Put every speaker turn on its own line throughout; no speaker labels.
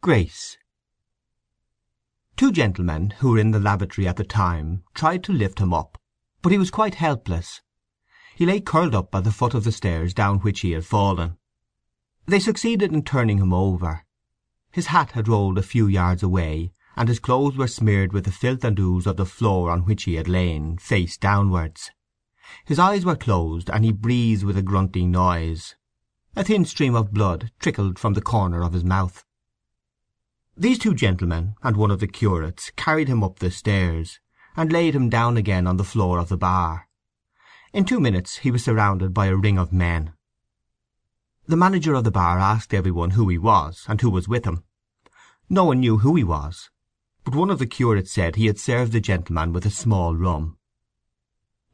Grace Two gentlemen who were in the lavatory at the time tried to lift him up, but he was quite helpless. He lay curled up at the foot of the stairs down which he had fallen. They succeeded in turning him over. His hat had rolled a few yards away, and his clothes were smeared with the filth and ooze of the floor on which he had lain, face downwards. His eyes were closed, and he breathed with a grunting noise. A thin stream of blood trickled from the corner of his mouth. These two gentlemen and one of the curates carried him up the stairs, and laid him down again on the floor of the bar. In two minutes he was surrounded by a ring of men. The manager of the bar asked every one who he was, and who was with him. No one knew who he was, but one of the curates said he had served the gentleman with a small rum.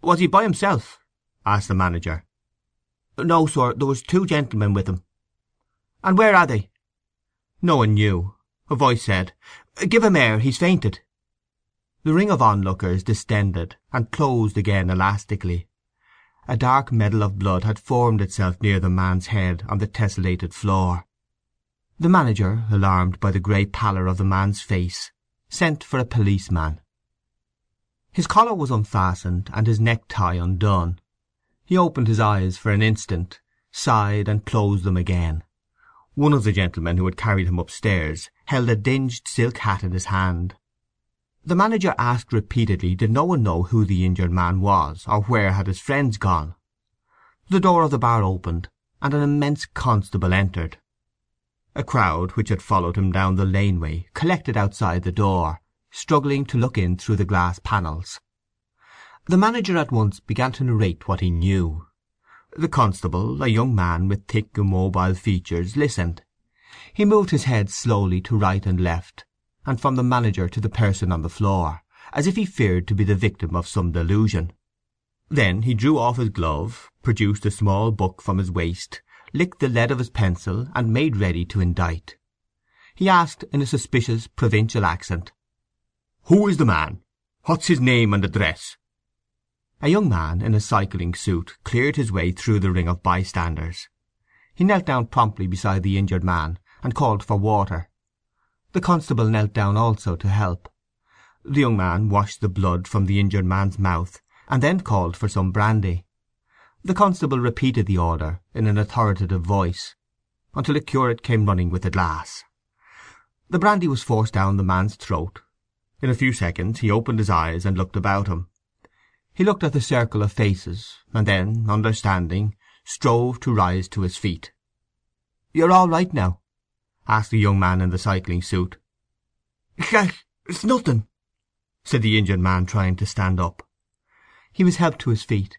"Was he by himself?" asked the manager. "No, sir. There was two gentlemen with him." "And where are they?" No one knew. A voice said, "Give him air. He's fainted." The ring of onlookers distended, and closed again elastically. A dark medal of blood had formed itself near the man's head on the tessellated floor. The manager, alarmed by the grey pallor of the man's face, sent for a policeman. His collar was unfastened and his necktie undone. He opened his eyes for an instant, sighed, and closed them again. One of the gentlemen who had carried him upstairs held a dinged silk hat in his hand. The manager asked repeatedly did no one know who the injured man was, or where had his friends gone. The door of the bar opened, and an immense constable entered. A crowd which had followed him down the laneway collected outside the door, struggling to look in through the glass panels. The manager at once began to narrate what he knew. The constable, a young man with thick immobile features, listened. He moved his head slowly to right and left, and from the manager to the person on the floor, as if he feared to be the victim of some delusion. Then he drew off his glove, produced a small book from his waist, licked the lead of his pencil, and made ready to indite. He asked in a suspicious provincial accent, "Who is the man? What's his name and address?" A young man in a cycling suit cleared his way through the ring of bystanders. He knelt down promptly beside the injured man, and called for water. The constable knelt down also to help. The young man washed the blood from the injured man's mouth, and then called for some brandy. The constable repeated the order in an authoritative voice, until a curate came running with a glass. The brandy was forced down the man's throat, in a few seconds he opened his eyes and looked about him. He looked at the circle of faces, and then, understanding, strove to rise to his feet. "You're all right now?" asked the young man in the cycling suit. "It's nothing," said the injured man, trying to stand up. He was helped to his feet.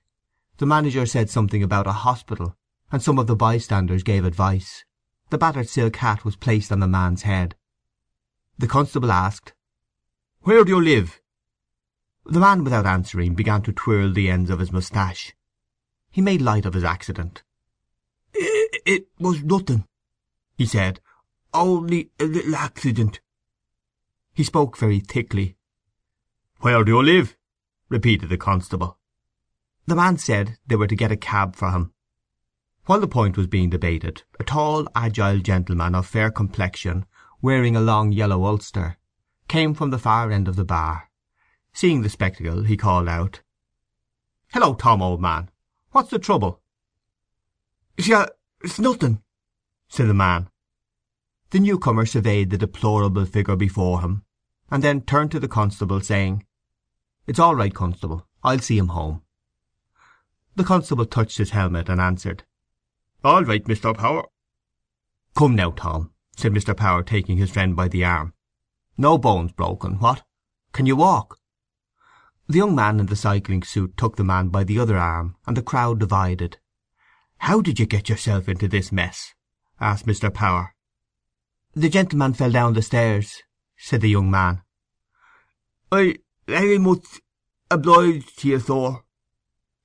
The manager said something about a hospital, and some of the bystanders gave advice. The battered silk hat was placed on the man's head. The constable asked, "Where do you live?" The man, without answering, began to twirl the ends of his moustache. He made light of his accident. "It, it was nothing," he said. "Only a little accident." He spoke very thickly. "Where do you live?" repeated the constable. The man said they were to get a cab for him. While the point was being debated, a tall, agile gentleman of fair complexion, wearing a long yellow ulster, came from the far end of the bar. Seeing the spectacle, he called out, "Hello, Tom, old man! What's the trouble?" "Sure, it's nothing," said the man. The newcomer surveyed the deplorable figure before him, and then turned to the constable, saying, "It's all right, constable. I'll see him home." The constable touched his helmet, and answered, "All right, Mr. Power." "Come now, Tom," said Mr. Power, taking his friend by the arm. No bones broken, what? Can you walk?" The young man in the cycling suit took the man by the other arm, and the crowd divided. "How did you get yourself into this mess?" asked Mr. Power. "The gentleman fell down the stairs," said the young man. "I very much obliged to you, sir,"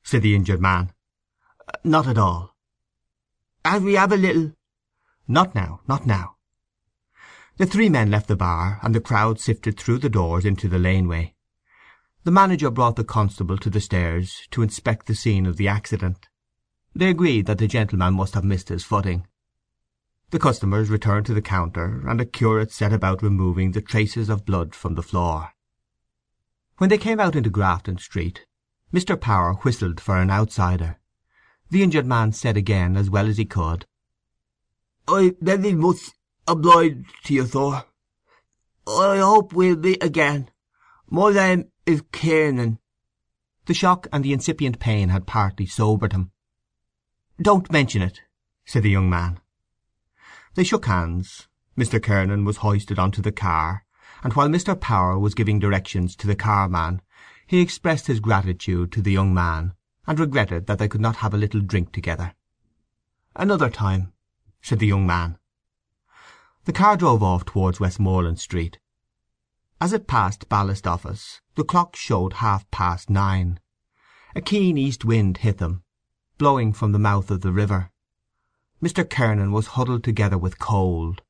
said the injured man. "Not at all." "Have we have a little—" "Not now, not now." The three men left the bar, and the crowd sifted through the doors into the laneway. The manager brought the constable to the stairs to inspect the scene of the accident. They agreed that the gentleman must have missed his footing. The customers returned to the counter, and a curate set about removing the traces of blood from the floor. When they came out into Grafton Street, Mr. Power whistled for an outsider. The injured man said again, as well as he could, "I'm very much obliged to you, sir. I hope we'll meet again. My name is Kernan." The shock and the incipient pain had partly sobered him. "Don't mention it," said the young man. They shook hands. Mr. Kernan was hoisted on to the car, and while Mr. Power was giving directions to the carman he expressed his gratitude to the young man, and regretted that they could not have a little drink together. "Another time," said the young man. The car drove off towards Westmoreland Street. As it passed Ballast Office the clock showed half past nine. A keen east wind hit them, blowing from the mouth of the river. Mr. Kernan was huddled together with cold.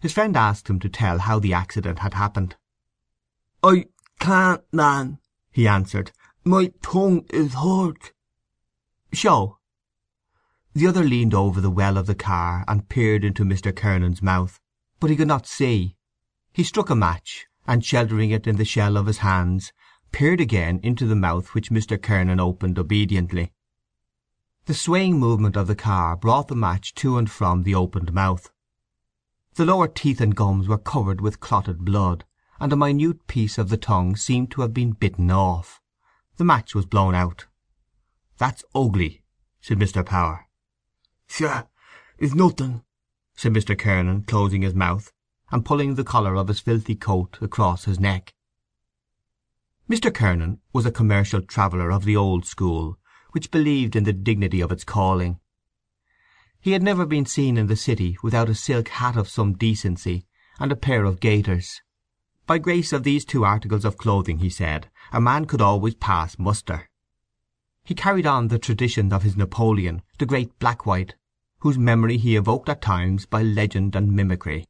His friend asked him to tell how the accident had happened. "I can't, man," he answered. "My tongue is hurt." "Show." The other leaned over the well of the car and peered into Mr. Kernan's mouth, but he could not see. He struck a match, and sheltering it in the shell of his hands, peered again into the mouth which Mr. Kernan opened obediently. The swaying movement of the car brought the match to and from the opened mouth. The lower teeth and gums were covered with clotted blood, and a minute piece of the tongue seemed to have been bitten off. The match was blown out. "That's ugly," said Mr. Power. "Sure, it's nothing," said Mr. Kernan, closing his mouth, and pulling the collar of his filthy coat across his neck. Mr. Kernan was a commercial traveller of the old school, which believed in the dignity of its calling. He had never been seen in the city without a silk hat of some decency and a pair of gaiters. By grace of these two articles of clothing, he said, a man could always pass muster. He carried on the tradition of his Napoleon, the great Blackwhite, whose memory he evoked at times by legend and mimicry.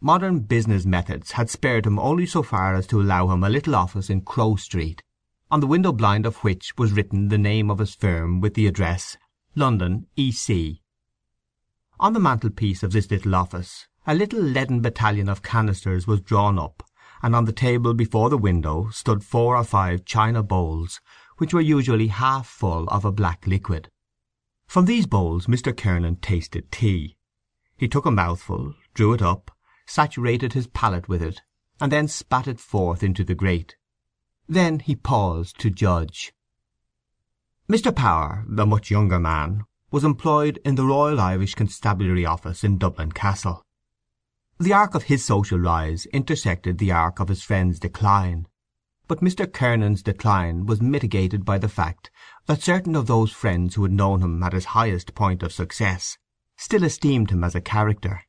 Modern business methods had spared him only so far as to allow him a little office in Crow Street, on the window blind of which was written the name of his firm with the address London, E.C. On the mantelpiece of this little office a little leaden battalion of canisters was drawn up, and on the table before the window stood four or five china bowls which were usually half full of a black liquid. From these bowls Mr. Kernan tasted tea. He took a mouthful, drew it up, saturated his palate with it, and then spat it forth into the grate. Then he paused to judge. Mr. Power, a much younger man, was employed in the Royal Irish Constabulary Office in Dublin Castle. The arc of his social rise intersected the arc of his friend's decline, but Mr. Kernan's decline was mitigated by the fact that certain of those friends who had known him at his highest point of success still esteemed him as a character.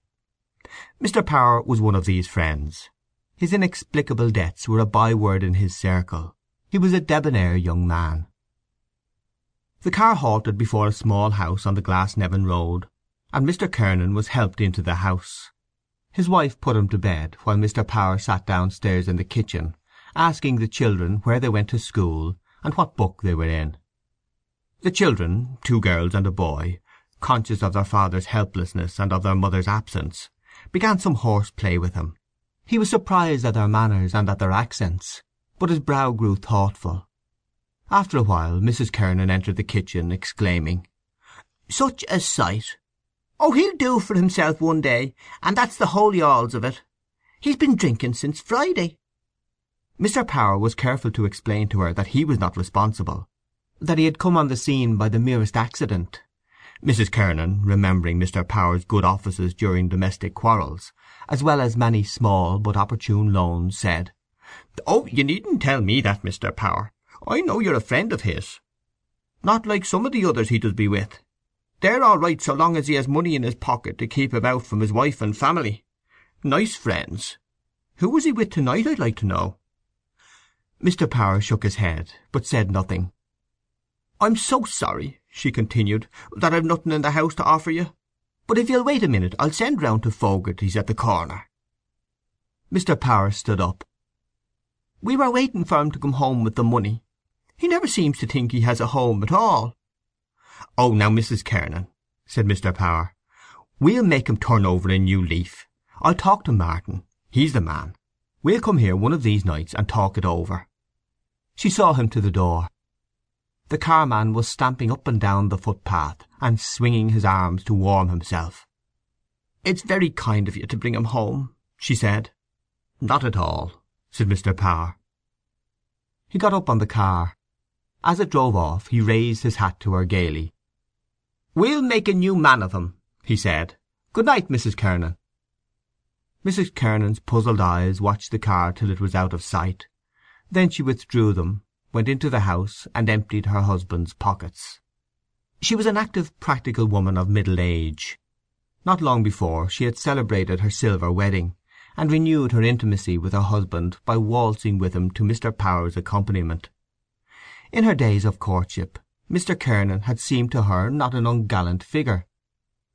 Mr. Power was one of these friends. His inexplicable debts were a byword in his circle. He was a debonair young man. The car halted before a small house on the Glasnevin road, and Mr. Kernan was helped into the house. His wife put him to bed, while Mr. Power sat downstairs in the kitchen, asking the children where they went to school and what book they were in. The children, two girls and a boy, conscious of their father's helplessness and of their mother's absence, began some horse play with him, he was surprised at their manners and at their accents, but his brow grew thoughtful. After a while Mrs. Kernan entered the kitchen, exclaiming, "Such a sight! Oh, he'll do for himself one day, and that's the holy alls of it. He's been drinking since Friday." Mr. Power was careful to explain to her that he was not responsible, that he had come on the scene by the merest accident. Mrs. Kernan, remembering Mr. Power's good offices during domestic quarrels, as well as many small but opportune loans, said, "Oh, you needn't tell me that, Mr. Power. I know you're a friend of his. Not like some of the others he does be with. They're all right so long as he has money in his pocket to keep about from his wife and family. Nice friends. Who was he with to-night, I'd like to know?" Mr. Power shook his head, but said nothing. "I'm so sorry," she continued, "that I've nothing in the house to offer you. But if you'll wait a minute I'll send round to Fogarty's at the corner." Mr. Power stood up. "We were waiting for him to come home with the money. He never seems to think he has a home at all." "Oh, now, Mrs. Kernan," said Mr. Power, We'll make him turn over a new leaf. I'll talk to Martin. He's the man. We'll come here one of these nights and talk it over. She saw him to the door. The carman was stamping up and down the footpath, and swinging his arms to warm himself. "It's very kind of you to bring him home," she said. "Not at all," said Mr. Power. He got up on the car. As it drove off he raised his hat to her gaily. "We'll make a new man of him," he said. "Good night, Mrs. Kernan." Mrs. Kernan's puzzled eyes watched the car till it was out of sight. Then she withdrew them went into the house, and emptied her husband's pockets. She was an active practical woman of middle age. Not long before she had celebrated her silver wedding, and renewed her intimacy with her husband by waltzing with him to Mr. Power's accompaniment. In her days of courtship Mr. Kernan had seemed to her not an ungallant figure,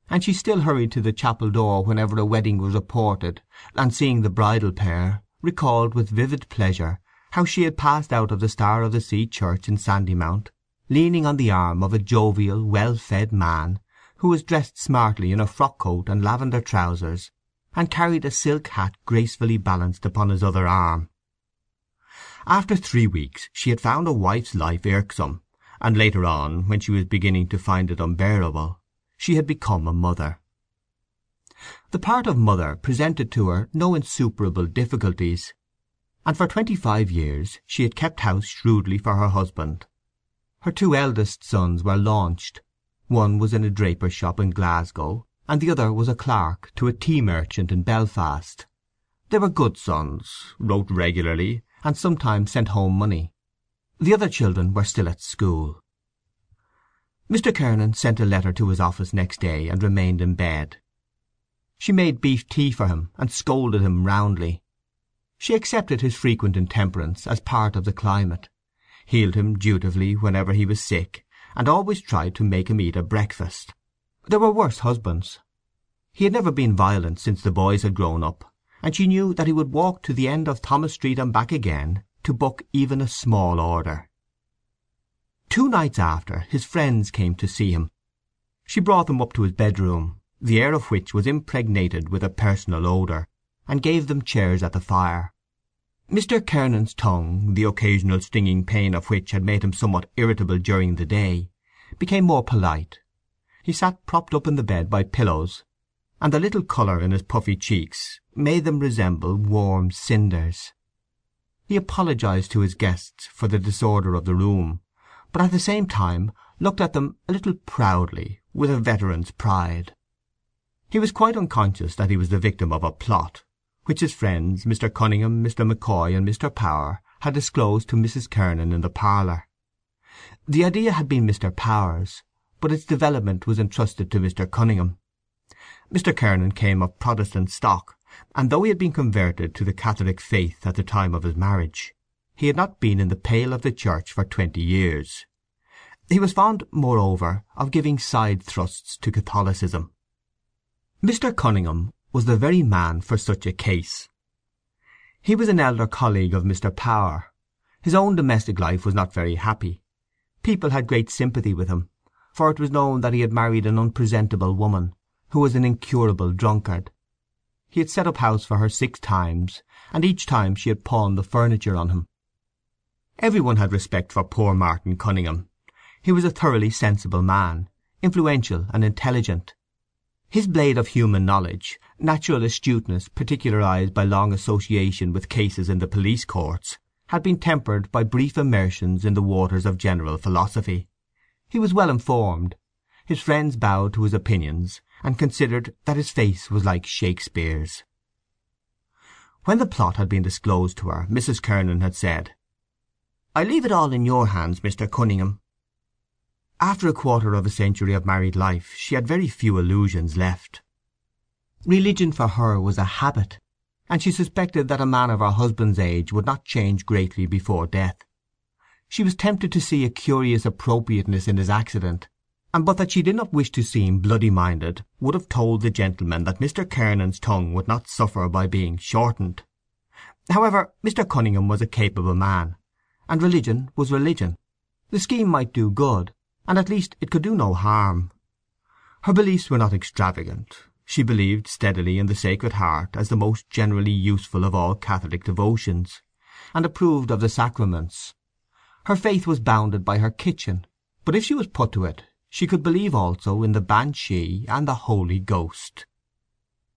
and she still hurried to the chapel door whenever a wedding was reported, and seeing the bridal pair, recalled with vivid pleasure how she had passed out of the Star of the Sea church in Sandymount, leaning on the arm of a jovial, well-fed man, who was dressed smartly in a frock-coat and lavender trousers, and carried a silk hat gracefully balanced upon his other arm. After three weeks she had found a wife's life irksome, and later on, when she was beginning to find it unbearable, she had become a mother. The part of mother presented to her no insuperable difficulties, and for twenty-five years she had kept house shrewdly for her husband. Her two eldest sons were launched. One was in a draper's shop in Glasgow, and the other was a clerk to a tea merchant in Belfast. They were good sons, wrote regularly, and sometimes sent home money. The other children were still at school. Mr. Kernan sent a letter to his office next day, and remained in bed. She made beef tea for him, and scolded him roundly. She accepted his frequent intemperance as part of the climate, healed him dutifully whenever he was sick, and always tried to make him eat a breakfast. There were worse husbands. He had never been violent since the boys had grown up, and she knew that he would walk to the end of Thomas Street and back again to book even a small order. Two nights after his friends came to see him. She brought them up to his bedroom, the air of which was impregnated with a personal odour, and gave them chairs at the fire. Mr. Kernan's tongue, the occasional stinging pain of which had made him somewhat irritable during the day, became more polite. He sat propped up in the bed by pillows, and the little colour in his puffy cheeks made them resemble warm cinders. He apologized to his guests for the disorder of the room, but at the same time looked at them a little proudly, with a veteran's pride. He was quite unconscious that he was the victim of a plot, which his friends, Mr. Cunningham, Mr. M'Coy, and Mr. Power, had disclosed to Mrs. Kernan in the parlour. The idea had been Mr. Power's, but its development was entrusted to Mr. Cunningham. Mr. Kernan came of Protestant stock, and though he had been converted to the Catholic faith at the time of his marriage, he had not been in the pale of the church for twenty years. He was fond, moreover, of giving side thrusts to Catholicism. Mr. Cunningham was the very man for such a case. He was an elder colleague of Mr. Power. His own domestic life was not very happy. People had great sympathy with him, for it was known that he had married an unpresentable woman, who was an incurable drunkard. He had set up house for her six times, and each time she had pawned the furniture on him. Every one had respect for poor Martin Cunningham. He was a thoroughly sensible man, influential and intelligent, his blade of human knowledge, natural astuteness particularized by long association with cases in the police courts, had been tempered by brief immersions in the waters of general philosophy. He was well informed. His friends bowed to his opinions, and considered that his face was like Shakespeare's. When the plot had been disclosed to her Mrs. Kernan had said, "I leave it all in your hands, Mr. Cunningham. After a quarter of a century of married life she had very few illusions left. Religion for her was a habit, and she suspected that a man of her husband's age would not change greatly before death. She was tempted to see a curious appropriateness in his accident, and but that she did not wish to seem bloody-minded would have told the gentleman that Mr. Kernan's tongue would not suffer by being shortened. However, Mr. Cunningham was a capable man, and religion was religion. The scheme might do good, and at least it could do no harm. Her beliefs were not extravagant. She believed steadily in the Sacred Heart as the most generally useful of all Catholic devotions, and approved of the sacraments. Her faith was bounded by her kitchen, but if she was put to it she could believe also in the Banshee and the Holy Ghost.